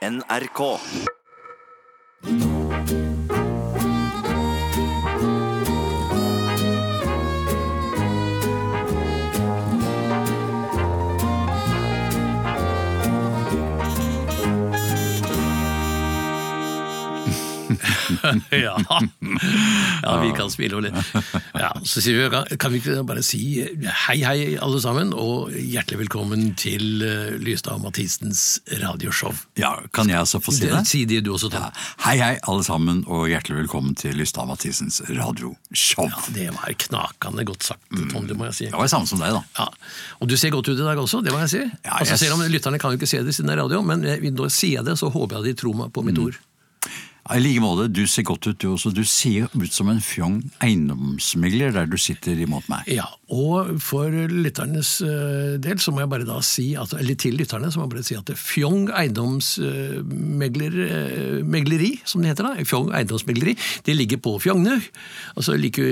NRK. ja. Ja, vi kan spille og le. Ja, så sier vi, kan vi ikke bare si hei, hei, alle sammen, og hjertelig velkommen til eh, Lystad og Mathisens radioshow. Ja, Kan jeg også få si det? Si det du også, Tom. Hei, hei, alle sammen, og hjertelig velkommen til Lystad Mathisens radioshow. Ja, det var knakende godt sagt, Tom, det må jeg si. Det var det samme som deg, da. Ja, Og du ser godt ut i dag også, det må jeg si. Ja, altså, jeg- selv om Lytterne kan jo ikke se det siden det er radio, men når jeg sier det, så håper jeg de tror meg på mitt ord. I like måte, du ser godt ut du også. Du ser ut som en fjong eiendomsmegler der du sitter imot meg. Ja, og for lytternes eh, del så må jeg bare da si, at, eller til lytterne så må jeg bare si at Fjong eiendomsmegleri, som det heter da, Fjong eiendomsmegleri, det ligger på Fjogne, altså like i,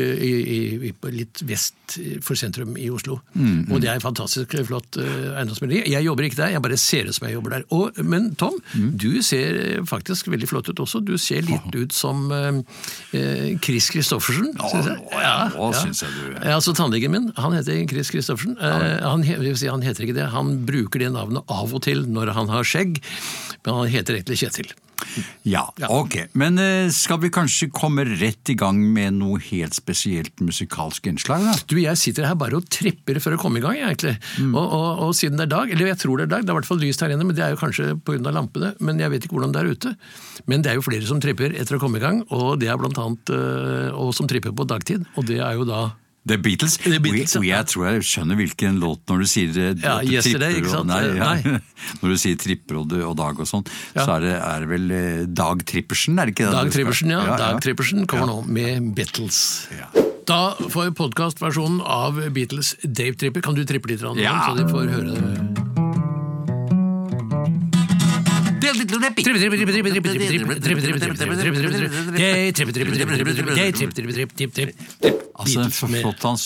i, litt vest for sentrum i Oslo. Og det er fantastisk flott eh, eiendomsmegleri. Jeg jobber ikke der, jeg bare ser ut som jeg jobber der. Og, men Tom, du ser faktisk veldig flott ut også. Du ser litt ut som eh, eh, Chris Christoffersen, jeg. Ja, nå synes jeg du- Ja, altså Tannlegen min han heter Chris Christoffersen. Eh, han, si, han heter ikke det, han bruker det navnet av og til når han har skjegg, han heter egentlig Kjetil. Ja, ok. Men eh, skal vi kanskje komme rett i gang med noe helt spesielt musikalsk innslag, da? Du, Jeg sitter her bare og tripper for å komme i gang, egentlig. Og, og, og siden det er dag, eller jeg tror det er dag, det er i hvert fall lyst her inne, men det er jo kanskje pga. lampene, men jeg vet ikke hvordan det er ute. Men det er jo flere som tripper etter å komme i gang, og det er blant annet øh, og som tripper på dagtid, og det er jo da The Beatles. The Beatles, og jeg, ja. tror jeg skjønner hvilken låt når du sier eh, Ja, du Yesterday, tripper ikke sant? Nei, ja. Nei. Når du sier tripper og, og dag og sånn, Ja. så er det, er det vel eh, Dag Trippersen, er det ikke det? Dag Trippersen, ja. Dag Trippersen kommer nå med Beatles. Ja. Da får podkastversjonen av Beatles Dave Tripper. Kan du trippe litt, Rand, Ja. så de får høre det? Altså, flott han,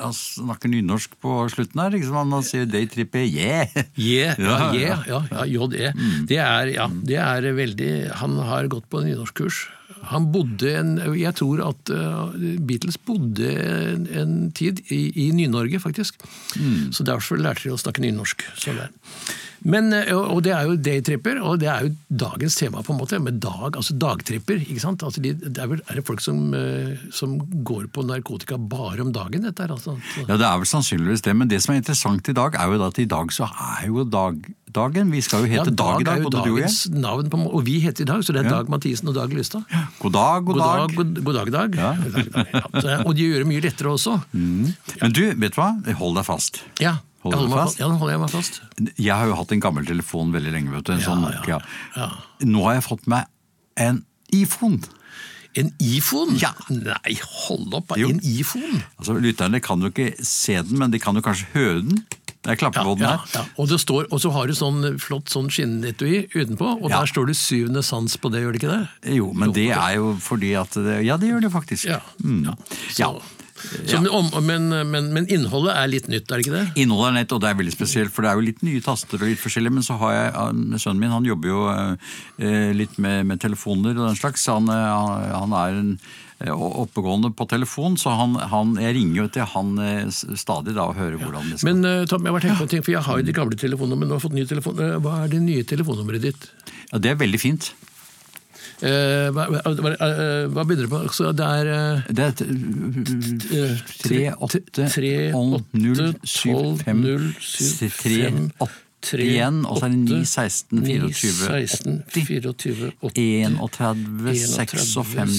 han snakker nynorsk på slutten her. Liksom. Han sier daytrippe, yeah! Yeah, ja, yeah, ja, ja, JE. Det er, ja, det er veldig Han har gått på nynorskkurs. Han bodde en Jeg tror at uh, Beatles bodde en, en tid i, i Ny-Norge, faktisk. Så derfor lærte de å snakke nynorsk. Sånn der. Men, uh, og det er jo daytripper, og det er jo dagens tema, på en måte, med dag, altså dagtripper. ikke sant? Altså de, det er, vel, er det folk som, uh, som går på narkotika bare om dagen, dette her? Altså, Ja, det er vel sannsynligvis det, men det som er interessant i dag, er jo at i dag så er jo dag, dagen. Vi skal jo hete Dag i dag, både du og jeg. navn, på, og vi heter i dag, så det er Ja. Dag Mathisen og Dag Lystad. God dag, god, dag, god, dag, Dag. Ja. God dag, Dag. Ja. Og de gjør det mye lettere også. Men du, vet du hva? Hold deg fast. Ja, Holder du fast? Ja, holder jeg meg fast. Jeg har jo hatt en gammel telefon veldig lenge, vet du. En sånn ja, Nokia. ja. Nå har jeg fått meg en iPhone. En iPhone? Ja. Nei, hold opp! Jo. En iPhone? Altså, Lytterne kan jo ikke se den, men de kan jo kanskje høre den. Det er klapper Ja, ja, her. ja. Og, det står, og så har du sånn flott sånn skinnetui utenpå, og Ja. der står det syvende sans på det, gjør det ikke det? Jo, men det er jo fordi at det, Ja, det gjør det faktisk. Ja. Mm. ja. Ja. Så, så, men, men, men, innholdet er litt nytt, er det ikke det? Innholdet er nytt, og det er veldig spesielt, for det er jo litt nye taster og litt forskjellig, men så har jeg, sønnen min han jobber jo eh, litt med, med telefoner og den slags, han, eh, han, han er en eh, oppegående på telefon, så han, han, jeg ringer jo til han eh, stadig da og hører hvordan det skal. Men eh, Tom, jeg har tenkt på en ting, for jeg har jo de gamle telefonene, men nå har jeg fått ny telefon. Eh, Hva er det nye telefonnummeret ditt? ja, det er veldig fint. Eh, hva, hva, hva, eh, begynner det på? Så det er eh, Det er t- eh, 3, 8, tre, 0, åtte, 7, tolv, 5, null, syv, 3, fem, 8 tre, igjen, og så er det 9, åtte, 16, 9, 24, 16, 80, 24, 80, 31, 56,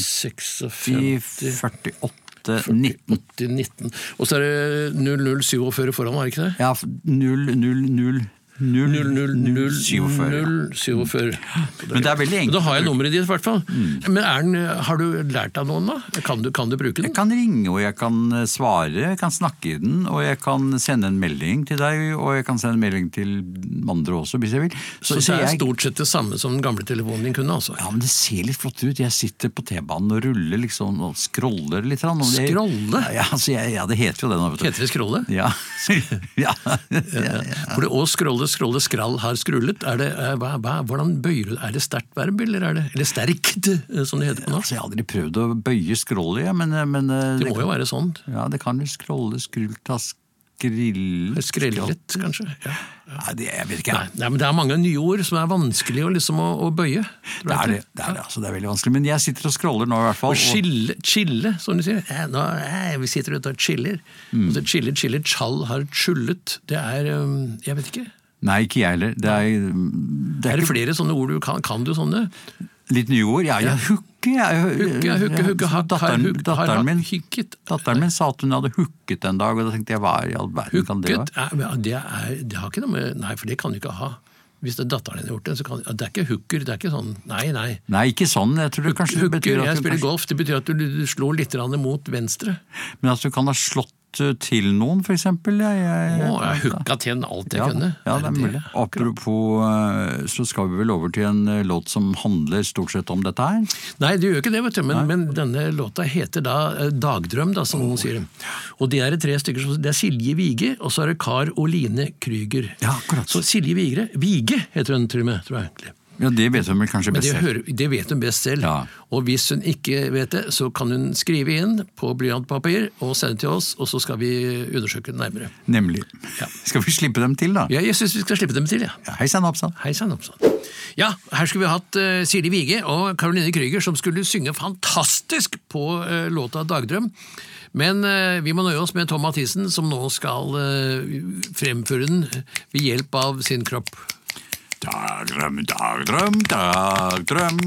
56, 48, 19. 80, 19. Og så er det 0047 foran, var det ikke det? Ja, 0, 0, 0, 0, 00047. 047. Men det er veldig Men enkelt. Da har jeg nummeret ditt, i hvert fall. Men er den, har du lært av noen, da? Kan du, kan du bruke Jeg kan ringe, og jeg kan eh, svare, jeg kan snakke i den, og jeg kan sende en melding til deg, og jeg kan sende en melding til andre også, hvis jeg vil. Så det er stort sett det samme som den gamle telefonen din kunne, altså? Ja, men det ser litt flott ut. Jeg sitter på T-banen og ruller liksom, og scroller litt. Og det, Scrolle? Ja, altså, jeg, ja, det heter jo det nå, vet du. Heter det scrolle? Ja. ja. ja, ja. For det å scrolle scrolle skrall har skrullet. Er det, er, hva, hva, hvordan bøyer du Er det sterkt verb, eller er det eller sterkt, eh, som det heter på norsk? Altså, jeg har aldri prøvd å bøye skrollet, jeg, men, men Det må jo være sånn. Ja, det kan jo skrolle, skrulta, skrillet Skrellet, kanskje. Ja. Nei, det, jeg vet ikke. Nei, nei, men det er mange nye ord som er vanskelig å, liksom, å, å bøye. Det er det, det er det, altså, det er veldig vanskelig. Men jeg sitter og scroller nå, i hvert fall. Og chille, chille som du sier. Eh, nå, eh, vi sitter ute og chiller. Mm. Altså, chille, chille, chall har chullet. Det er Jeg vet ikke. Nei, ikke jeg heller. Det er, det Er er det flere sånne ord du kan? Kan du sånne? litt nye ord. Ja, ja, hooke. Jeg, Hooke, hooke, hooke, hakk, datteren, har datteren, min, datteren min sa at hun hadde hooket en dag, og da tenkte jeg hva i all verden kan det være? ja, det, er, det har ikke noe med Nei, for det kan du ikke ha. Hvis det er datteren din har gjort det, så kan Det er ikke hooker. Det er ikke sånn Nei, nei. Nei, ikke sånn. Jeg tror det kanskje Hooker, betyr at jeg spiller kanskje, golf, det betyr at du, du slår litt mot venstre. Men at du kan ha slått uh, til noen, eksempel. Jeg, jeg, oh, jeg hooka til en alt jeg ja, kunne. ja, det er mulig. Apropos, uh, så skal vi vel over til en uh, låt som handler stort sett om dette her. Nei, det gjør ikke det, vet du, men, men denne låta heter da eh, Dagdrøm, da, som noen sier. Og det er tre stykker, som- det er Silje Vige, og så er det Kar og Line Krüger. Ja, akkurat. Så Silje Vigre, Vige heter hun til og med, tror jeg egentlig. Ja, Det vet hun vel kanskje best selv. Det, det vet hun best selv. Ja. Og hvis hun ikke vet det, så kan hun skrive inn på blyantpapir og sende til oss, og så skal vi undersøke det nærmere. Nemlig. Ja. Skal vi slippe dem til, da? Ja, jeg syns vi skal slippe dem til, ja. Ja, Hei sann, oppsann. Hei sann, oppsann. Ja, her skulle vi hatt uh, Silje Vige og Caroline Krüger som skulle synge fantastisk på uh, låta 'Dagdrøm'. Men uh, vi må nøye oss med Tom Mathisen, som nå skal fremføre den ved hjelp av sin kropp. Dagdrøm, dagdrøm, dagdrøm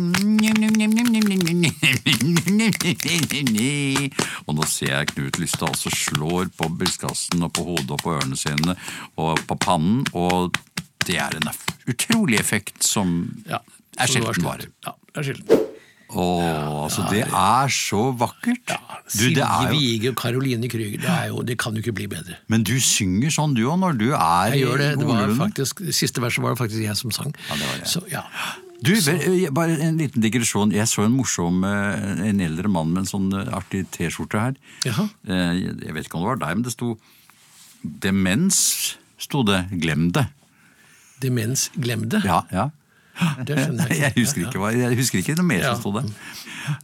Og nå ser jeg Knut Lystad altså slår på brystkassen og på hodet og på ørene sine og på pannen, og det er en utrolig effekt som Ja, er sjelden vare. Ja, det er sjelden. Å, altså det er så vakkert! Ja, det jo, Vige og Caroline Krüger, det, er jo, det kan jo ikke bli bedre. men du synger sånn du òg, når du er Jeg gjør det, det var faktisk, Siste verset var det faktisk jeg som sang. Ja, det var det. Så, ja. Du, vel, bare en liten digresjon. Jeg så en morsom eh, en eldre mann med en sånn eh, artig T-skjorte her. Jaha. Eh, Jeg vet ikke om det var deg, men det sto demens, sto det. Glem det. Demens, glem det. Ja, ja. Jeg. Husker ikke, jeg husker ikke noe mer som sto der.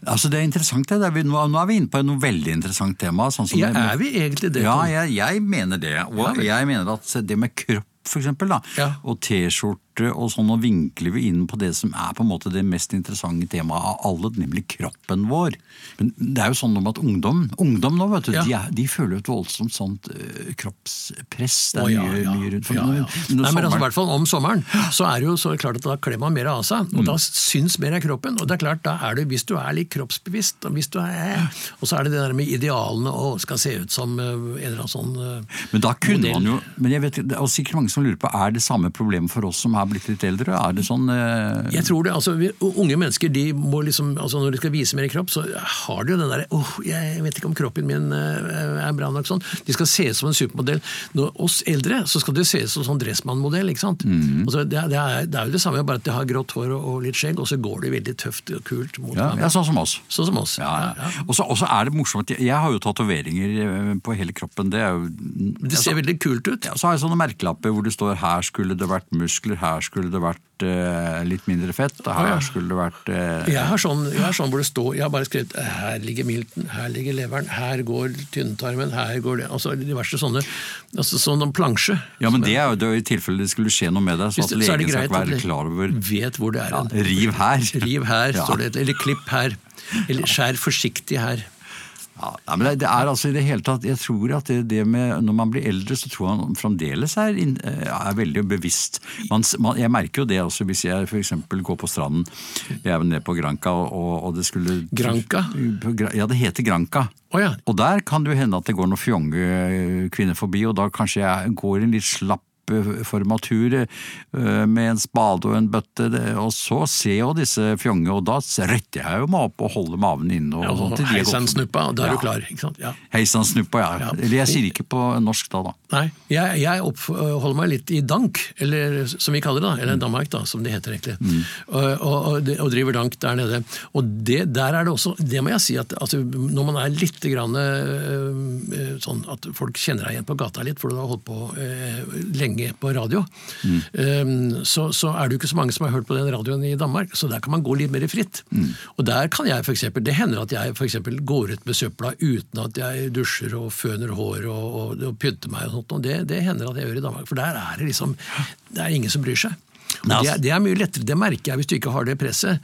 Altså, det er interessant, det. vi- nå, nå er vi inne på noe veldig interessant tema. Sånn som Ja, er vi egentlig det? Ja, jeg, jeg mener det. Og Ja, jeg mener at det med kropp, for eksempel, da, Ja. og T-skjorte og sånn, og vinkler vi inn på det som er på en måte det mest interessante temaet av alle, nemlig kroppen vår. Men det er jo sånn at ungdom, ungdom nå, vet du, Ja. de, er, de føler jo et voldsomt sånt eh, kroppspress. Det er oh, ja, mye, ja. mye rundt. For Nei, men altså, I hvert fall om sommeren så er det jo så klart at da kler man mer av seg, og Mm. da syns mer av kroppen. Og det er klart, da er det, Hvis du er litt kroppsbevisst, og, hvis du er, og så er det det der med idealene og skal se ut som eh, en eller annen sånn eh, Men da kunne modell. man jo Men jeg vet, det er sikkert mange som lurer på er det samme problemet for oss som er blitt litt eldre. Er det sånn eh, Jeg tror det, altså vi, Unge mennesker de må liksom, altså når de skal vise mer kropp, så har de jo den derre åh, jeg vet ikke om kroppen min eh, er bra nok sånn. De skal se ut som en supermodell. Når oss eldre så skal de se ut som sånn Dressmann-modell. ikke sant? Mhm. Altså, det, det, er, det er jo det samme, bare at de har grått hår og, og litt skjegg, og så går de veldig tøft og kult mot ja, hverandre. ja, sånn som oss. Sånn som oss. Ja, ja. Og så og så er det morsomt. Jeg, jeg har jo tatoveringer eh, på hele kroppen. Det er jo Det ser veldig kult ut. ja, Så har jeg sånne merkelapper hvor det står 'her skulle det vært muskler', 'her skulle det vært eh, litt mindre fett', 'her skulle det vært eh, Jeg har, sånn, jeg har sånn hvor det står Jeg har bare skrevet her ligger milten, her ligger leveren, her går tynntarmen, her går det Altså diverse sånne altså Sånn en plansje. Ja, men det er jo det i tilfelle det skulle skje noe med deg, så at det- så det legen skal ikke være klar over Vet hvor det er. ja. Riv her. Riv her, Ja. står det. Eller klipp her. Eller skjær forsiktig her. Ja, men det, er altså i det hele tatt Jeg tror at det, det med Når man blir eldre, så tror jeg man fremdeles er, er veldig bevisst. Man, man, jeg merker jo det også hvis jeg f.eks. går på stranden. Jeg er nede på Granca, og, og det skulle Granca? Ja, det heter Granca. Oh, ja. Og der kan det jo hende at det går noen fjonge kvinner forbi, og da kanskje jeg går en litt slapp eh, formatur eh, med en spade og en bøtte, og så ser jo disse fjonge, og da retter jeg jo meg opp og holder maven inne. og, ja og til de gått snuppa, og da er Ja. du klar. ikke sant? Ja. Heisann snuppa, ja. Ja. Eller jeg sier ikke på norsk da, da. Nei, jeg, jeg oppholder meg litt i dank, eller som vi kaller det, da, eller Danmark, da, som det heter egentlig. Og, og, og, og driver dank der nede. Og det, der er det også, det må jeg si, at altså, når man er litt grann, øh, øh, sånn at folk kjenner deg igjen på gata litt, for du har holdt på øh, lenge lenge på radio, Mm. så, så er det jo ikke så mange som har hørt på den radioen i Danmark, så der kan man gå litt mer fritt. Mm. Og der kan jeg for eksempel, Det hender at jeg for eksempel går ut med søpla uten at jeg dusjer og føner hår og, og, og pynter meg og sånt, og det, det hender at jeg gjør i Danmark, for der er det liksom Det er ingen som bryr seg. Det, altså- er, det er mye lettere, det merker jeg hvis du ikke har det presset.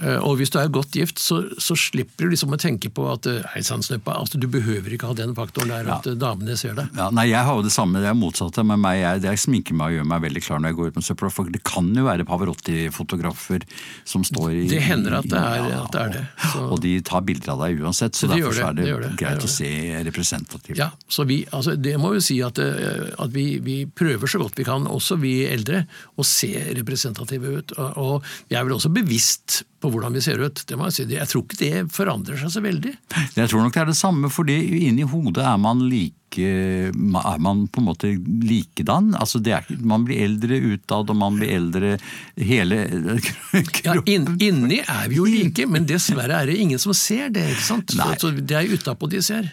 Eh, Og hvis du er godt gift, så, så slipper du liksom å tenke på at eh, hei sann, altså, du behøver ikke ha den faktoren der at eh, damene ser deg. Ja, nei, Jeg har jo det samme, det er motsatte Men meg. Jeg, det jeg sminker meg og gjør meg veldig klar når jeg går ut med søpla. For det kan jo være Pavarotti-fotografer som står i Det hender at det er- Ja, at det er det, så- Og de tar bilder av deg uansett, så Det derfor det, så er det, det det, det greit å se representativt. Ja, så vi, altså Det må jo si at, at vi, vi prøver så godt vi kan, også vi eldre, å se representative ut. Og, vi er vel også bevisst på hvordan vi ser ut. det må Jeg si. Jeg tror ikke det forandrer seg så veldig. Jeg tror nok det er det samme, fordi inni hodet er man like er man på en måte likedan? Altså det er, man blir eldre utad, og man blir eldre hele Ja, inn, Inni er vi jo like, men dessverre er det ingen som ser det. ikke sant? Så, så Det er utapå de ser.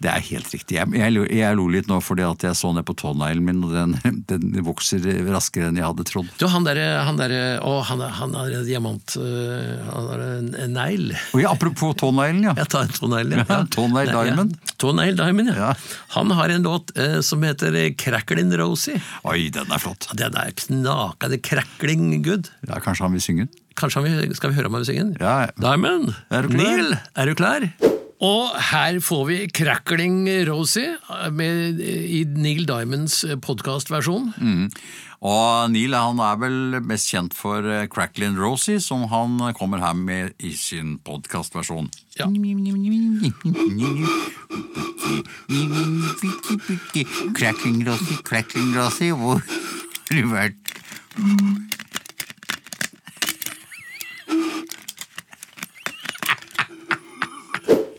Det er helt riktig. Jeg, jeg, jeg lo litt nå fordi at jeg så ned på tåneglen min, og den, den vokser raskere enn jeg hadde trodd. Du, han derre han der, Å, han, er- han har en diamant øh, Han har en, en negl. Ja, apropos tåneglen, ja. Jeg tar en tånegl. Ja, Nei, Diamond. Ja. Toenail Diamond, ja. Han har en låt eh, som heter Cracklin' Rosie. Oi, den er flott. Den er knakende crackling good. Ja, Kanskje han vil synge den? Kanskje han vil, skal vi høre om han vil synge den? Ja, ja. Diamond, Er du klar? Neil, er du klar? Og her får vi Crackling Rosie med, i Neil Diamonds podkastversjon. Mm. Og Neil han er vel mest kjent for Crackling Cracklin' Rosie, som han kommer her med i sin podkastversjon. Ja. Crackling Rosie, Crackling Rosie, hvor har du vært?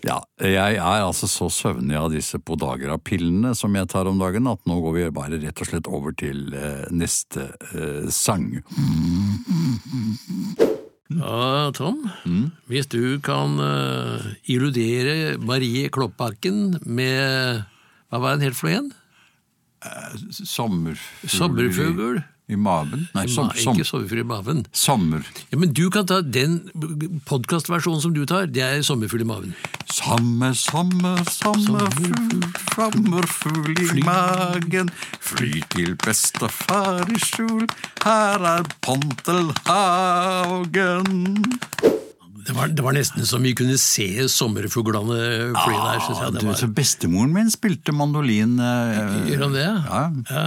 Ja, jeg er altså så søvnig av disse Podagra-pillene som jeg tar om dagen, at nå går vi bare rett og slett over til eh, neste eh, sang. Ja, Tom. Hvis du kan uh, illudere Marie Kloppbakken med Hva var den helt for noe igjen? Sommerfugl, Sommerfugl. I, maven? Nei, som, Ma- Ikke sommerfugl i maven. sommer. Ja, men du kan ta den podkastversjonen som du tar. Det er sommerfugl i maven. Samme, samme, sommerfugl, sommerfugl i magen. Fly til bestefar i skjul, her er Pontelhagen. Det var, det var nesten som vi kunne se sommerfuglene fly der. Synes jeg. Det var, så bestemoren min spilte mandolin. eh, Gjør han det? Ja. Ja.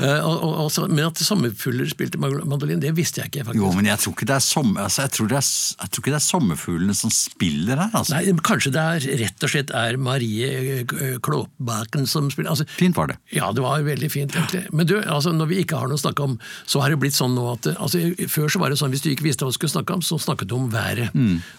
Eh, og, og, og, men at sommerfugler spilte mandolin, det visste jeg ikke. faktisk. Jo, men jeg tror ikke det er, sommer, altså, jeg tror det er, jeg tror ikke det er sommerfuglene som spiller her. altså. Nei, Kanskje det er rett og slett er Marie eh, Klåbaken som spiller. Altså, Fint var det. Ja, det var veldig fint, egentlig. Men du, altså, når vi ikke har noe å snakke om, så har det blitt sånn nå at altså, Før så var det sånn hvis du ikke visste hva du skulle snakke om, så snakket du om været.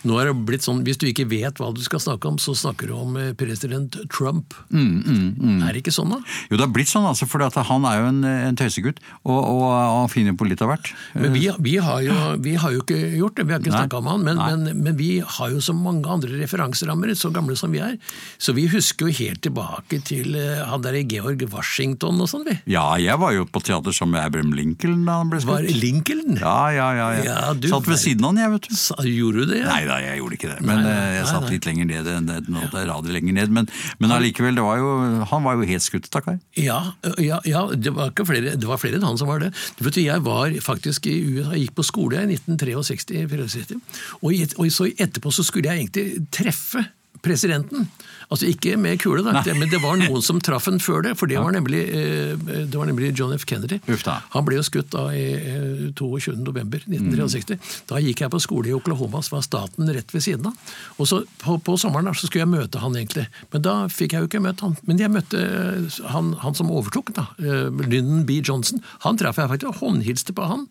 Nå er det blitt sånn hvis du ikke vet hva du skal snakke om, så snakker du om eh, president Trump. Er det ikke sånn, da? Jo, det har blitt sånn, altså, for han er jo en, en tøysegutt, og, og, han finner på litt av hvert. Men vi, vi, har jo, vi har jo ikke gjort det, vi har ikke snakka om han, men, men, men vi har jo så mange andre referanserammer, så gamle som vi er. Så vi husker jo helt tilbake til eh, han der i Georg Washington og sånn, vi. Ja, jeg var jo på teater sammen med Abraham Lincoln da han ble Var skutt. Lincoln? Ja, ja, ja. ja. Ja, du Satt ved siden av han, jeg, vet du. Sa, gjorde du det? Nei da, jeg gjorde ikke det. Men Nei, nei, eh, jeg satt litt lenger ned enn det det er lenger ned. Men, men allikevel, det var jo, han var jo helt skutt, stakkar. Ja, ja, ja det, var ikke flere, det var flere enn han som var det. Du vet, jeg var faktisk i USA, jeg gikk på skole i 1963, og, i- og så etterpå så skulle jeg egentlig treffe presidenten. Altså ikke med kule, da, men det var noen som traff en før det, for det var nemlig, eh, det var nemlig John F. Kennedy. Ufta. Han ble jo skutt da i eh, 22. november 1963. Da gikk jeg på skole i Oklahoma, så var staten rett ved siden av. Og så På, på sommeren da, så skulle jeg møte han egentlig, men da fikk jeg jo ikke møtt han. Men jeg møtte eh, han, han som overtok, da, eh, Lyndon B. Johnson. Han traff jeg faktisk og håndhilste på han.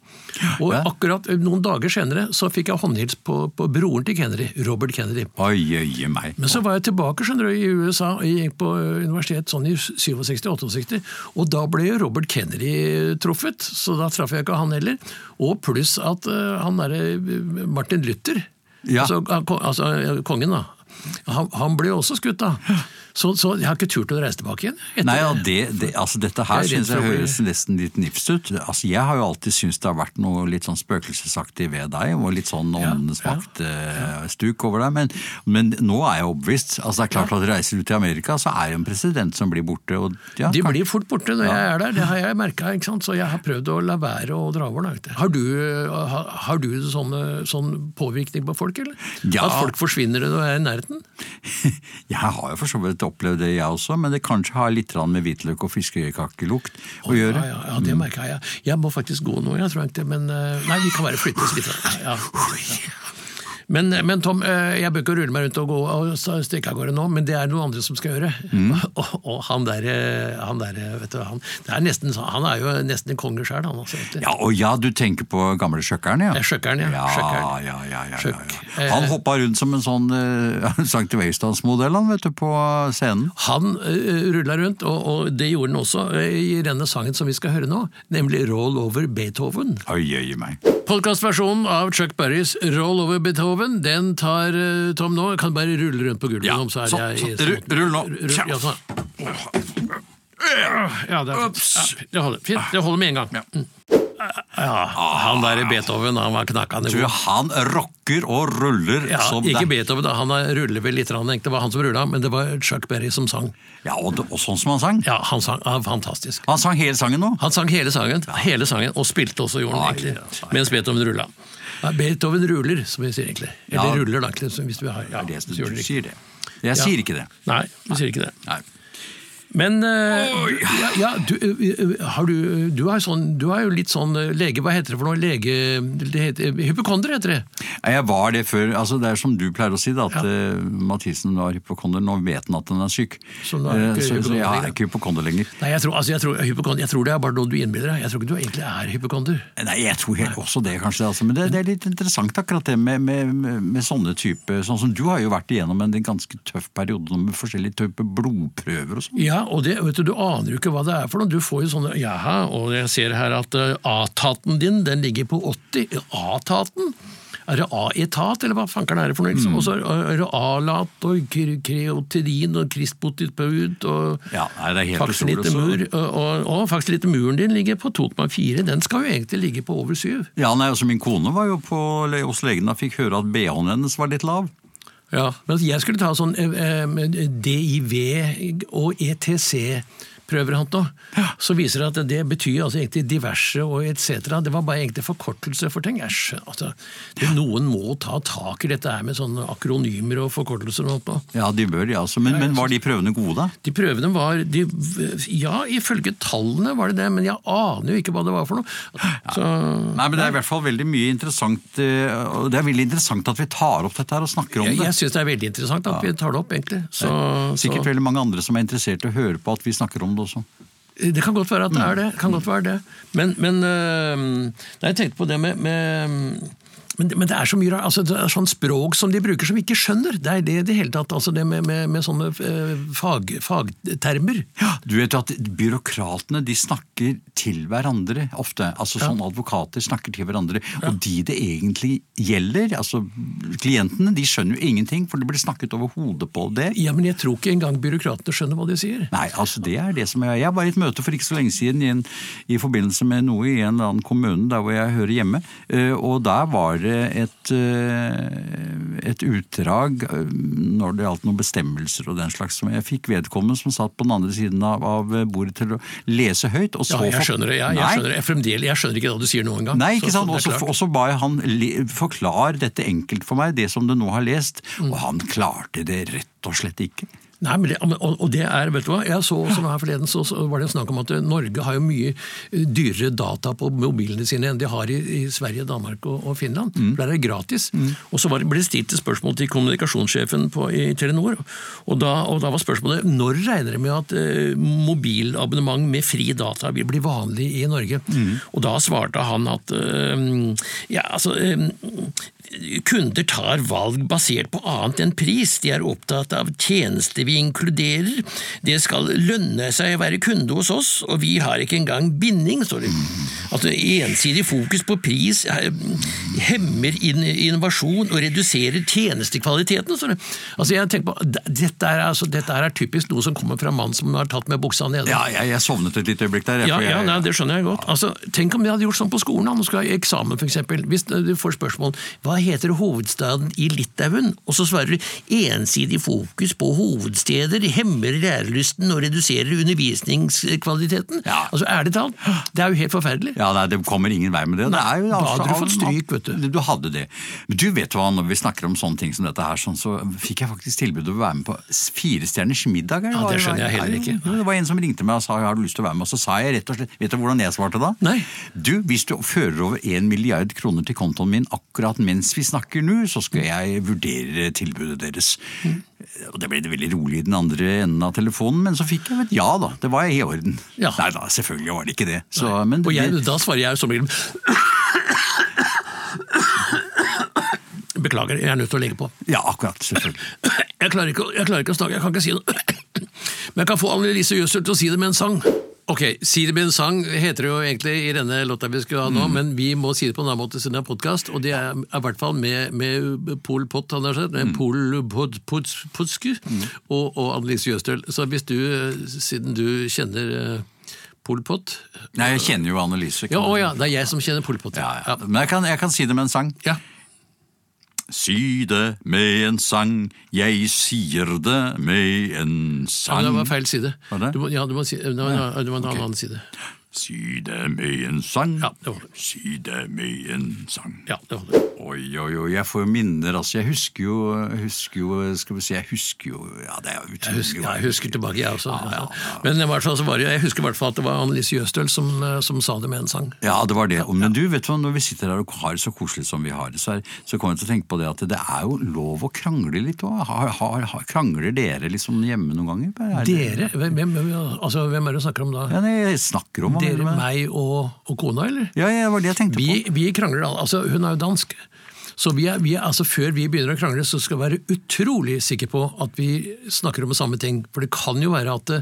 Og Ja. akkurat eh, noen dager senere så fikk jeg håndhils på, på broren til Kennedy, Robert Kennedy. Oi, oi, meg. Men så var jeg tilbake skjønner du, i USA, gikk på universitet sånn i 67-68, og da ble jo Robert Kennedy truffet, så da traff jeg ikke han heller. Og pluss at eh, han derre Martin Luther, Ja. altså, altså eh, kongen da, Han, han ble jo også skutt, da. Så, så jeg har ikke turt å reise tilbake igjen. Nei, ja, det. det, altså Dette her Jeg synes jeg høres nesten litt nifst ut. Altså Jeg har jo alltid syntes det har vært noe litt sånn spøkelsesaktig ved deg, og litt sånn åndenes ja. makt-stuk over deg. Men, men nå er jeg overbevist. Altså Det er klart at Reiser du til Amerika, så er det en president som blir borte. Og, ja, De kan- blir fort borte når jeg er der, det har jeg merka. Så jeg har prøvd å la være å dra over. Har du, har, har du sånne, sånn påvirkning på folk, eller? At folk forsvinner når jeg er i nærheten? Jeg har jo for så vidt opplevd det, jeg også, men det kanskje har litt med hvitløk og fiskekakelukt å gjøre. Ja, ja, ja, det merka jeg. Jeg må faktisk gå nå, jeg tror ikke det, men eh, Nei, vi kan bare flytte oss litt. Ja, ja. Men, men Tom, eh, jeg bør ikke rulle meg rundt og gå og stikke av gårde nå, men det er noen andre som skal gjøre. Mm. Og, og han der, han der vet du, han, er nesten, han er jo nesten en konge sjøl, han altså. Ja, og ja, du tenker på gamle Sjøkkeren, ja? Er ja. Ja, Skjøkkeren. ja, ja, ja, ja. Han hoppa rundt som en sånn uh, Sankt Veistad-modell, han, vet du, på scenen. Han uh, rulla rundt, og, og det gjorde han også uh, i denne sangen som vi skal høre nå, nemlig Roll Over Beethoven. Oi, oi, meg. Podkastversjonen av Chuck Berrys Roll Over Beethoven, den tar eh, Tom nå. Kan bare rulle rundt på gulvet. Ja, så er sånn, jeg i- sånn. Rull- nå. Rull- ja, sånn. Ja, det, er fint. Ja, det holder. Fint, det holder med en gang. Ja. Ja, han der i Beethoven, han var knakkende Du, god. han rocker og ruller Ja, som ikke det. Beethoven, da. han ruller vel litt, det var han som rulla, men det var Chuck Berry som sang. Ja, og, det- og sånn som han sang. Ja, han sang ja, fantastisk. Han sang hele sangen nå. Han sang hele sangen, hele sangen og spilte også, gjorde han Ai, egentlig, mens Beethoven rulla. Ja, Beethoven ruller, som vi sier egentlig. Eller Ja. ruller, da, hvis du har ja, Det du sier det. Jeg sier ikke det. Nei, du sier ikke det. Nei. Men eh, ja, ja, du, eh, har du, du, har sånn, du har jo litt sånn eh, lege Hva heter det for noe? Lege... Det heter, hypokonder heter det. Jeg var det før. altså Det er som du pleier å si, da, at ja. Mathisen var hypokonder. Nå vet han at han er syk. Så er ikke så, så jeg er ikke hypokonder lenger. Nei, jeg tror, altså, jeg tror, hypokonder, jeg tror det er bare noe du innbiller deg. Jeg tror ikke du egentlig er hypokonder. Nei, jeg tror helt også det, kanskje. Altså. Men det, det er litt interessant akkurat det med, med, med, med sånne type Sånn som du har jo vært igjennom en ganske tøff periode med forskjellige typer blodprøver og sånn. Ja, og det, vet du, du aner jo ikke hva det er for noe. Du får jo sånne Jaha, og jeg ser her at eh, A-taten din, den ligger på 80. A-taten? Er det A-etat, eller hva fankeren er det for noe? Liksom? Og så er det A-lat og kre- kreotidin og kristbotipaud og Ja, mur. Og, og, og muren din ligger på 2,4. Den skal jo egentlig ligge på over 7. Ja, nei, altså Min kone var jo på, hos legen og fikk høre at BH-en hennes var litt lav. Ja, men jeg skulle ta sånn eh, eh, DIV og ETC prøver han nå, så viser det at det betyr altså egentlig diverse og etc. Det var bare egentlig forkortelse for ting. Æsj. altså, det, Noen må ta tak i dette her med sånne akronymer og forkortelser og noe. Ja, de bør de, altså. Men, men var de prøvene gode, da? De prøvene var de, Ja, ifølge tallene var det det, men jeg aner jo ikke hva det var for noe. Så, Nei, men Det er i hvert fall veldig mye interessant eh, og Det er veldig interessant at vi tar opp dette her og snakker om jeg det. jeg syns det er veldig interessant at vi tar det opp, egentlig. Så, Sikkert så, veldig mange andre som er interessert i å høre på at vi snakker om det også. Det kan godt være at det er det. kan godt være det. Men, men øh, nei, jeg tenkte på det med, med men, men det er så mye. Altså, det er sånn språk som de bruker som vi ikke skjønner. Det er det i det hele tatt. Altså det med, med, med sånne øh, fag, fagtermer. Ja, du vet jo at Byråkratene de snakker til hverandre ofte. altså sånn Advokater snakker til hverandre. Og de det egentlig gjelder, altså klientene, de skjønner jo ingenting, for det blir snakket over hodet på det. Ja, men jeg tror ikke engang byråkratene skjønner hva de sier. Nei, altså det er det som jeg Jeg var i et møte for ikke så lenge siden i, en, i forbindelse med noe i en eller annen kommune der hvor jeg hører hjemme. eh, Og der var det et, eh, et utdrag eh, når det gjaldt noen bestemmelser og den slags. som Jeg fikk vedkommende som satt på den andre siden av, av bordet til å lese høyt. Og så Ja, jeg skjønner det. Jeg, jeg, skjønner, jeg, jeg skjønner ikke hva du sier noen gang. Nei, ikke sant? det. Og så ba jeg han le- forklare dette enkelt for meg, det som du nå har lest. Mm. Og han klarte det rett og slett ikke. Nei, men det, og, det er, vet du hva, jeg så også her forleden så, var det en snakk om at Norge har jo mye eh, dyrere data på mobilene sine enn de har i, i Sverige, Danmark og, og Finland. Mm. Der er det gratis. Og så var, det- ble det stilt et spørsmål til kommunikasjonssjefen på, i Telenor, og da, og da var spørsmålet når regner de med at eh, mobilabonnement med fri data vil bli vanlig i Norge? Mm. Og da svarte han at eh, ja, altså eh, Kunder tar valg basert på annet enn pris. De er opptatt av tjenester vi inkluderer. Det skal lønne seg å være kunde hos oss, og vi har ikke engang binding, står det. Altså, ensidig fokus på pris eh, hemmer innovasjon og reduserer tjenestekvaliteten. står det. Altså jeg tenker på, dette er, altså, dette er typisk noe som kommer fra en mann som har tatt med buksa nede. Ja, jeg, jeg sovnet et lite øyeblikk der. Ja, jeg, ja nei, Det skjønner jeg godt. Altså, tenk om vi hadde gjort sånn på skolen. Nå skal jeg ha eksamen, f.eks. Hvis du får spørsmål hva heter hovedstaden i Litauen, og så svarer du ensidig fokus på hovedsteder hemmer lærelysten og reduserer undervisningskvaliteten. Ja. Altså, Ærlig talt, det er jo helt forferdelig. Ja, nei, Det kommer ingen vei med det. det er jo, da altså, hadde du fått stryk, vet du. Du hadde det. Men du vet hva, når vi snakker om sånne ting som dette her, sånn, så fikk jeg faktisk tilbud om å være med på Firestjerners middag. Ja, det skjønner jeg heller ikke. Ja, Det var en som ringte meg og sa har du lyst til å være med, og så sa jeg rett og slett Vet du hvordan jeg svarte da? Nei. Du, hvis du fører over en milliard kroner til kontoen min akkurat mens vi snakker nå, så skal jeg vurdere tilbudet deres. Og det ble det veldig rolig i den andre enden av telefonen, men så fikk jeg et ja da. Det var i orden. Ja. Nei da, selvfølgelig var det ikke det. Så, men Og jeg, da svarer jeg jo som regel Beklager, jeg er nødt til å legge på. Ja, akkurat. Selvfølgelig. Jeg klarer ikke, jeg klarer ikke å snakke, jeg kan ikke si det. Men jeg kan få Annelise Jøssel til å si det med en sang. Ok, Si det med en sang heter det jo egentlig i denne låta vi skulle ha nå, men vi må si det på en annen måte siden det er podkast, og det er i hvert fall med, med Pol Pott, han har sett, med Pol Pod, Pod, Podsku og, og Annelise Jøstøl. Så hvis du, siden du kjenner eh, Pol Pott Nei, jeg kjenner jo Annelise. Ja, å ja, det er jeg som kjenner Pol Pott. Ja, ja. Men jeg kan, jeg kan si det med en sang. Ja. Si det med en sang, jeg sier det med en sang. ja, det var feil side. Var det? Du må, ja, du må si, det var, det var en annen side. Si det med en sang, Ja, det var det. si det med en sang. Ja, det var det. Oi, oi, oi, jeg får minner, altså. Jeg husker jo, husker jo skal vi si, jeg husker jo Ja, det er utrolig. Jeg husker, ja, jeg husker tilbake, jeg også. Ja, ja. Men i hvert fall så var det, jeg husker i hvert fall at det var Annelise Jøstøl som, eh, som sa det med en sang. Ja, det var det. Men du, vet du hva, når vi sitter her og har det så koselig som vi har det, så, er, så kommer jeg til å tenke på det at det er jo lov å krangle litt òg. Krangler dere liksom hjemme noen ganger? Er Dere? Hvem, hvem, altså, hvem er det du snakker om da? Ja, jeg snakker om Dere, meg og, og kona, eller? Ja, ja, det var det jeg tenkte Vi, på. vi krangler, al- altså hun er jo dansk. Så vi er, vi er, altså Før vi begynner å krangle, så skal vi være utrolig sikre på at vi snakker om samme ting. For det kan jo være at det,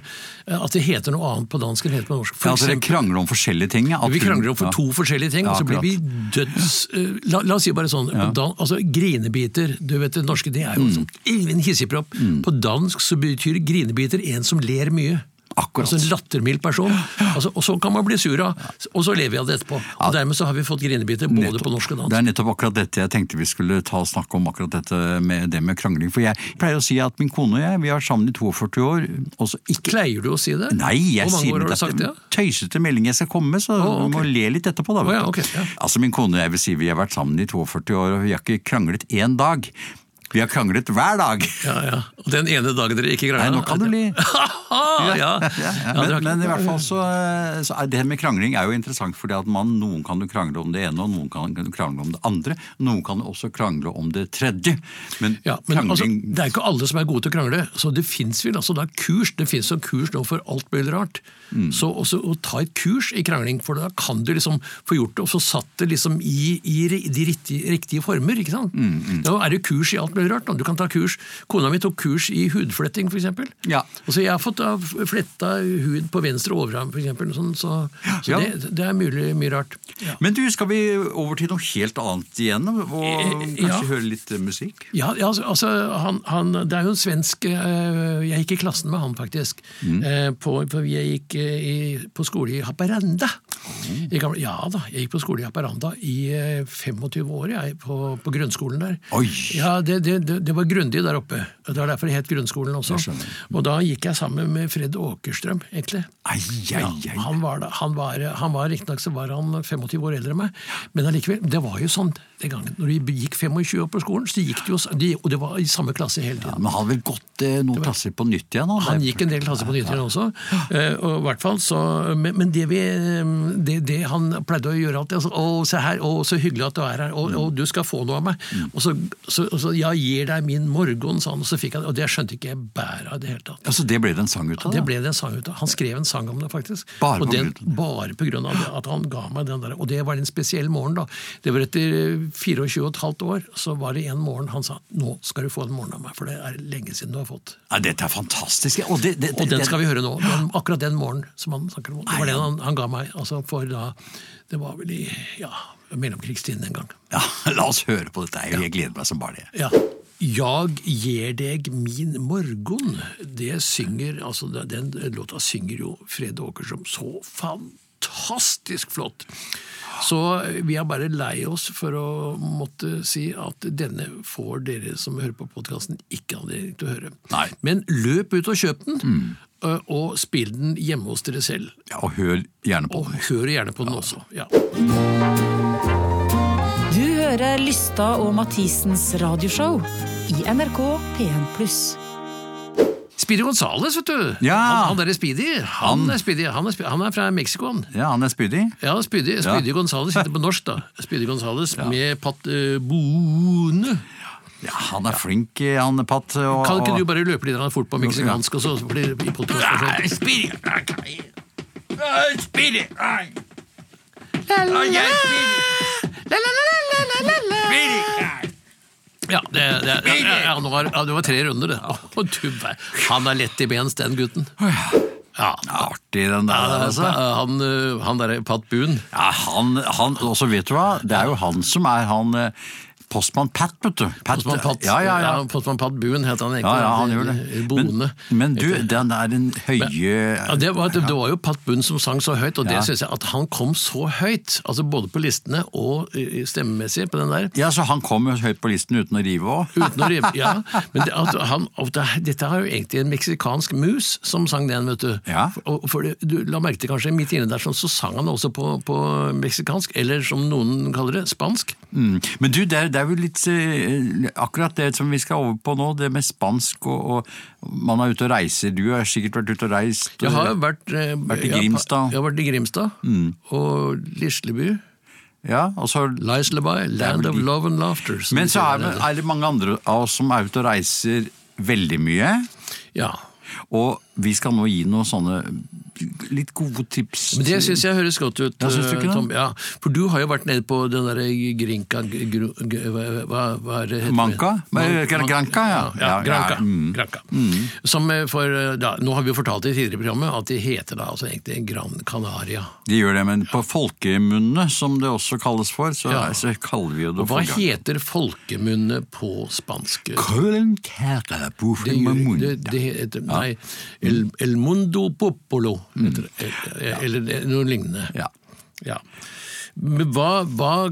at det heter noe annet på dansk enn det heter på norsk. For Ja, altså, dere krangler om forskjellige ting? at Vi krangler om for ja. to forskjellige ting, Ja, og så blir vi døds... eh, La, la oss si bare sånn, på dan, altså Grinebiter, du vet det norske, det er Mm. jo sånn, en hissigpropp. På dansk så betyr grinebiter en som ler mye. Akkurat. Altså En lattermild person. Altså, og så kan man bli sur av, og så lever vi av det etterpå. Og Dermed så har vi fått grinebiter både Nettopp. på norsk og Det er nettopp akkurat dette jeg tenkte vi skulle ta og snakke om, akkurat dette med det med krangling. For jeg pleier å si at min kone og jeg vi har sammen i 42 år. Også ikke Pleier du å si det? Nei, jeg sier år har du dette sagt det? tøysete melding jeg skal komme med, så Å, du må le litt etterpå. da. Oh, ja, okay, ja. Altså Min kone og jeg vil si vi har vært sammen i 42 år, og vi har ikke kranglet én dag. Vi har kranglet hver dag. Ja, ja. Og den ene dagen dere ikke krangla Nei, nå kan du le. ja, men, men i hvert fall så, så er det med krangling er jo interessant, fordi at man, noen kan du krangle om det ene, og noen kan du krangle om det andre. Noen kan du også krangle om det tredje. Men, Ja, men altså, krangling Det er ikke alle som er gode til å krangle. så Det fins vel altså da kurs, det finnes jo kurs nå for alt mulig rart. Mm. Så også å ta et kurs i krangling, for da kan du liksom få gjort det, og så satt det liksom i, i de riktige, riktige former. ikke sant? Mm, Da er det kurs i alt mulig rart. da. Du kan ta kurs, Kona mi tok kurs i hudfletting, f.eks. Ja. Altså, jeg har fått fletta hud på venstre overarm, f.eks. Sånn, så så Ja. det, det er mulig mye rart. Ja. Men du, skal vi over til noe helt annet igjen? Og Eh, kanskje ja. høre litt eh, musikk? Ja, ja, altså, altså han, han, Det er jo en svensk eh, Jeg gikk i klassen med han, faktisk. Mm. på, for jeg gikk eh, i, på skole i Haparanda. I gamle, ja da, jeg gikk på skole i Haparanda i eh, 25 år, jeg, på, på grunnskolen der. Oi. Ja, det, det, det, var grundig der oppe. Det var derfor det het grunnskolen også. Og da gikk jeg sammen med Fred Åkerstrøm, egentlig. Ai, ai, ai. han var, han var, han var Riktignok så var han 25 år eldre enn meg, men allikevel, det var jo sånn den gangen. Når vi gikk 25 år på skolen, så gikk de jo, de, og det var i samme klasse hele Ja, tiden. men han har vel gått eh, noen klasser på nytt igjen? Han, Han gikk en del klasser på nytt igjen også. eh, Og hvert fall så, men, men det, vi, eh, det, det han pleide å gjøre alltid altså, 'Å, se her, å, så hyggelig at du er her, og, å du skal få noe av meg.' Og så, så, så 'Ja, gir deg min morgen', sa han, og så fikk han Og det skjønte ikke jeg bæret av i det hele tatt. Altså, det ble det en sang ut av? Det ble det en sang ut av. Han skrev en sang om det, faktisk. Bare på den, grunn- bare på grunn av det, at han ga meg den der. Og det var en spesiell morgen, da. Det var etter 24 og et halvt år, så var det en morgen han sa 'nå skal du få en morgen av meg', for det er lenge siden du har fått. Ja, dette er fantastisk. Og, det, det, Og den skal vi høre nå. Den, akkurat den morgenen som han snakker om. Det var den han, han ga meg altså for da Det var vel i ja, mellomkrigstiden en gang. Ja, La oss høre på dette. Jeg gleder meg som bare det. Ja. Jag gir deg min morgon. Det synger, altså Den låta synger jo Fred Åkersom så fantastisk flott. Så vi er bare lei oss for å måtte si at denne får dere som hører på podkasten, ikke anledning til å høre. Nei. Men løp ut og kjøp den, og spill den hjemme hos dere selv. Ja, og hør gjerne på Og den. hør gjerne på den også. Ja. Du hører Lysta og Mathisens radioshow i NRK P1+. Speedy Gonzales, vet du. Ja. Han, han derre Speedy. Han, Han. er Speedy. Han, er, Speedy. han er fra Mexico, han. Ja, han er Speedy. Ja, Speedy, Speedy ja. Gonzales heter på norsk, da. Speedy Gonzales med Pat uh, Boone. Ja, han er flink, eh, han Pat. Og, Kan ikke du bare løpe litt fort på meksikansk, og så blir det podcast? Nei, Speedy! Nei, Speedy! Nei. la, la, la, la, Speedy! Nei. Ja, det, det, ja, ja, nå var, ja, det var tre runder, det. Oh, du, han er lett i bens, den gutten. Ja. Artig, den der, altså. Han, eh, han derre Pat Boon. Ja, han, han, og så vet du hva, det er jo han som er han eh, Postmann Pat, vet du. Pat, Postmann Pat, Ja, ja, ja. Postmann Pat Buen het han egentlig. ja, han gjør Eh, det. Men, men du, den er en høye Ja, det, var, det var jo Pat Buen som sang så høyt, og det synes jeg at han kom så høyt. altså Både på listene og stemmemessig på den der. Ja, så han kom jo høyt på listen uten å rive òg. Uten å rive, ja. Men det, at han, at det, dette er jo egentlig en meksikansk mus som sang den, vet du. Ja. For det, du la merke til kanskje midt inne der, sånn, så sang han også på, på meksikansk, eller som noen kaller det, spansk. Mm. Men du, det er, det er jo litt eh, akkurat det som vi skal over på nå, det med spansk og, og man er ute og reiser. Du har sikkert vært ute og reist. Jeg har vært, eh, Vært i Grimstad. Jeg har vært i Grimstad, og Lisleby. Ja, og så Lisleby, Land of Love and Laughter. Men så er, er det mange andre av oss som er ute og reiser veldig mye. Ja. Og vi skal nå gi noen sånne litt gode tips. Men det syns jeg høres godt ut. Ja, du ikke eh. Tom. Ja, for du har jo vært nede på den derre Grinka gru, hva, hva, er det heter? Granka, Man- ja. ja. Ja, Granca. ja, mm. granka. Som eh, for, eh, nå har vi jo fortalt det i tidligere programmet at de heter da altså egentlig Gran Canaria. De gjør det, men på folkemunne, som det også kalles for, så, så kaller vi jo det Og hva for heter folkemunne på spansk? Granca. Det, det, det heter, nei, El, El Mundo Popolo, Eh, Eller noe lignende. Ja. Ja. Men hva, hva,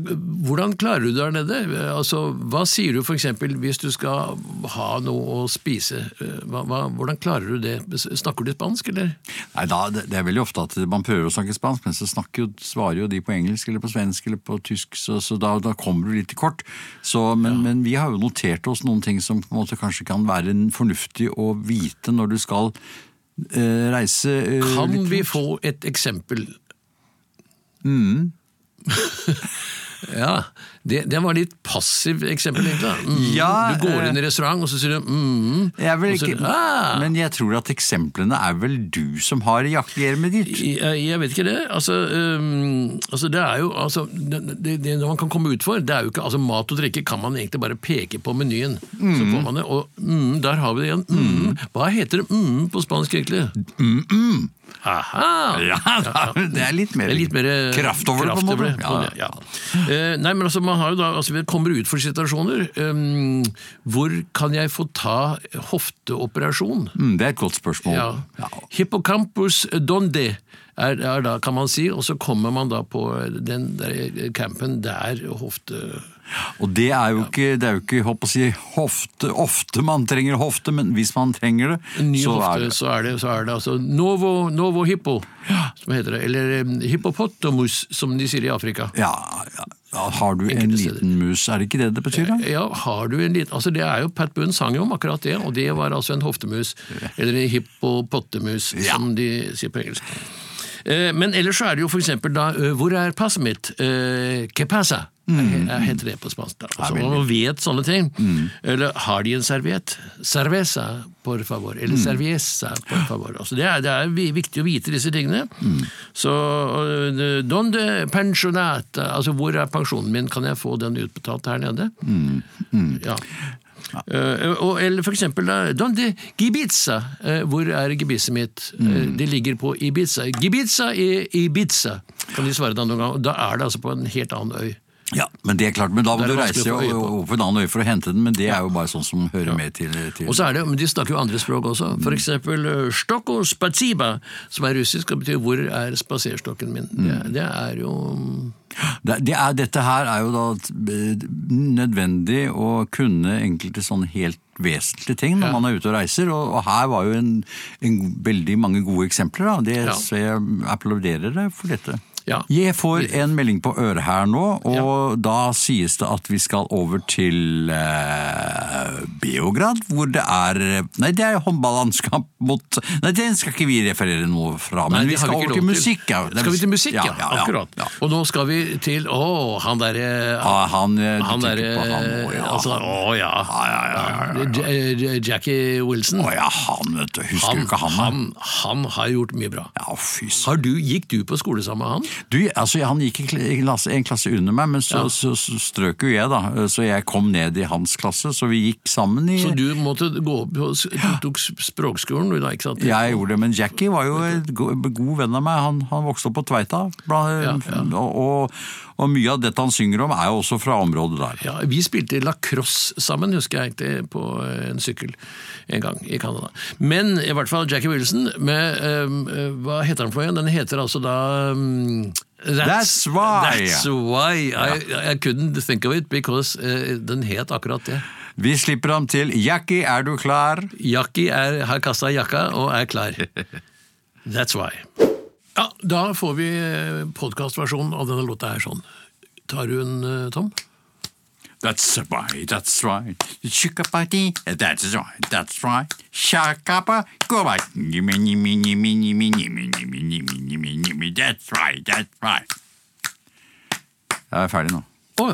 hvordan klarer du det der nede? Altså, hva sier du f.eks. hvis du skal ha noe å spise? Hva, hvordan klarer du det? Snakker du spansk, eller? Nei, da, det er veldig ofte at man prøver å snakke spansk, men så snakker jo, svarer jo de på engelsk eller på svensk eller på tysk, så, så da, da kommer du litt til kort. Så, men, men vi har jo notert oss noen ting som på en måte kanskje kan være fornuftig å vite når du skal reise eh, Kan vi få et eksempel? Mm. ja, det, det var litt passiv eksempel, egentlig. Mm, Ja, du går eh, inn i restaurant, og så sier du mm, Jeg vil ikke, så- ah! Men jeg tror at eksemplene er vel du som har jaktgjermet ditt. Jeg, jeg vet ikke det. Altså, um, altså det er jo altså, det, det, det man kan komme ut for, det er jo ikke altså Mat og drikke kan man egentlig bare peke på menyen. Så får man det, og mm, der har vi det igjen. Mm. Hva heter det mm på spansk, egentlig? Mm-mm. Aha! Ja, det er litt mer, Det er litt mer kraft over det, på en måte. ja. Eh, nei, men altså, man har jo da, altså, vi kommer ut for situasjoner. Um, hvor kan jeg få ta hofteoperasjon? Mm, det er et godt spørsmål. Ja. Hippocampus donde er, er da, kan man si, og så kommer man da på den der campen der hofte... Og det er jo ikke, det er jo ikke håper å si, hofte, ofte man trenger hofte, men hvis man trenger det, ny så hofte, er det så er det, så er det altså novo, novo hippo, som heter det. Eller um, hippopotamus, som de sier i Afrika. ja, ja, Har du en liten mus, er det ikke det det betyr? da? Ja, har du en liten, altså det er jo, Pat Boone sang jo om akkurat det, og det var altså en hoftemus, eller en hippopotamus, Ja. som de sier på engelsk. Eh, Men ellers så er det jo for eksempel da, eh, hvor er passet mitt? Eh, Que pasa? Eh, Heter det på spansk da. Altså, veldig. man vet sånne ting. Eller har de en serviett? Cerveza, por favor. Eller cerveza, por favor. Altså, det, er, det er viktig å vite disse tingene. Så eh, donde pensjonata, altså hvor er pensjonen min? Kan jeg få den utbetalt her nede? Ja. Ja. Uh, eller for eksempel Donde Gibiza. Uh, hvor er gebisset mitt? Eh, det ligger på Ibiza. Gibiza i Ibiza, kan de svare da noen gang. Da er det altså på en helt annen øy. Ja, men det er klart, men da må du reise på en annen øy for å hente den, men det er jo bare sånn som hører med til, til Og så er det, men De snakker jo andre språk også. For eksempel uh, stoko spatsiba, som er russisk og betyr 'hvor er spaserstokken min'? Det, det er jo det, det er, Dette her er jo da eh, nødvendig å kunne enkelte sånne helt vesentlige ting når Ja. man er ute og reiser, og, og her var jo en, en veldig mange gode eksempler. Da. Det, Ja. Så jeg applauderer deg for dette. Ja. Jeg får en melding på øret her nå, og da sies det at vi skal over til eh, Beograd, hvor det er Nei, det er håndballandskamp mot Nei, den skal ikke vi referere noe fra, men Nei, vi skal vi over til musikk. Ja. Skal vi til musikk, ja? ja, Akkurat. ja. Og nå skal vi til Å, han derre Ja, han, eh, Han derre ja. altså, Å ja. Ja, ja, ja, ja, ja. Jackie Wilson. Å ja, han, vet du. Husker Han, du ikke han? han, han har gjort mye bra. Ja, fy. Har du, Gikk du på skole sammen med han? Du, altså, Han gikk i klasse, en klasse under meg, men så, Ja. så, så strøk jo jeg, da. Så jeg kom ned i hans klasse, så vi gikk sammen i Så du måtte gå opp og tok språkskolen, du da, ikke sant? Jeg gjorde det, men Jackie var jo en god venn av meg. Han, han vokste opp på Tveita. Bla, Ja, ja. Og, og mye av dette han synger om, er jo også fra området der. Ja, Vi spilte lacrosse sammen, husker jeg egentlig, på en sykkel en gang i Canada. Men i hvert fall Jackie Wilson med um, Hva heter han for igjen? Den heter altså da um, That's why. That's why I, I couldn't think of it, because uh, den het akkurat det. Vi slipper ham til Jackie, er du klar? Jackie er, har kasta jakka og er klar. That's why. Ja, Da får vi podkastversjonen av denne låta her sånn. Tar du en, uh, Tom? That's right, that's right. Sugar party, that's right, that's right. Shakapa, go back. That's right, that's right. Jeg er ferdig nå. Oh,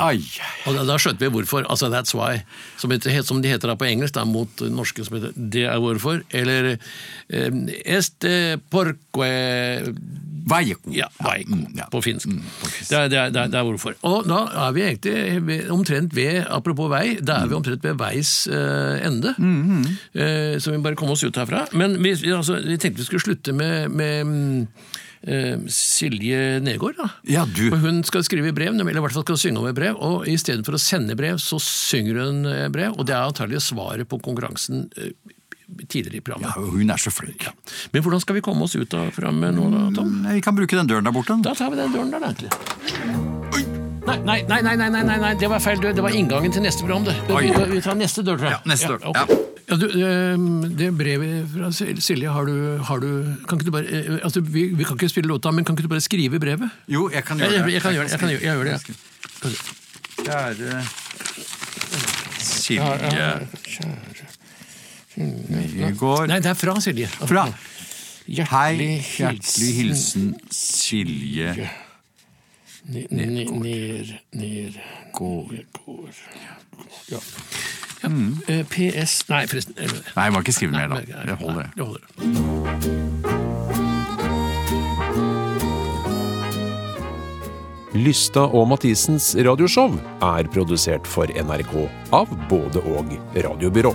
Ai. Og da, da, skjønte vi hvorfor. altså That's why. Som, heter, som de heter da på engelsk, da, mot norske som heter Det er hvorfor. Eller eh, Este eh, porque Vaieko. Ja, vaiko, Mm, ja. på finsk. Mm, på finsk. Det, er, det, er, det, er, det hvorfor. Og da er vi egentlig omtrent ved, apropos vei, da er vi omtrent ved veis uh, ende. Mm, uh, så vi må bare komme oss ut herfra. Men vi, altså, vi tenkte vi skulle slutte med, med mm, eh, Silje Negård. da. Ja, du. Og hun skal skrive brev, eller i hvert fall skal synge om et brev, og istedenfor å sende brev, så synger hun brev, og det er antagelig svaret på konkurransen tidligere i programmet. Ja, hun er så flink. Ja. Men hvordan skal vi komme oss ut av framme nå, da, Tom? Nei, Vi kan bruke den døren der borte. Da tar vi den døren der, egentlig. Nei, nei, nei, nei, nei, nei, nei, det var feil dør. Det var inngangen til neste program. Vi, vi tar neste dør, tror jeg. Ja, neste dør, ja. Ja, du, eh, det brevet fra Silje, har du, har du Kan ikke du bare eh, altså, vi, vi kan ikke spille låta, men kan ikke du bare skrive brevet? Jo, jeg kan gjøre det. jeg kan gjøre det. Jeg, kan gjøre, det, ja. Kjære Silje kjære. Nygaard. Nei, det er fra Silje. Fra Hjertelig Hei, hjertelig hilsen Silje Nergård. ni- Ner, ner, Gård. går Ja. ja. eh, PS Nei, forresten. Nei, jeg må ikke skrive mer, da. Det holder. Det holder. Lystad og Mathisens radioshow er produsert for NRK av både og radiobyrå.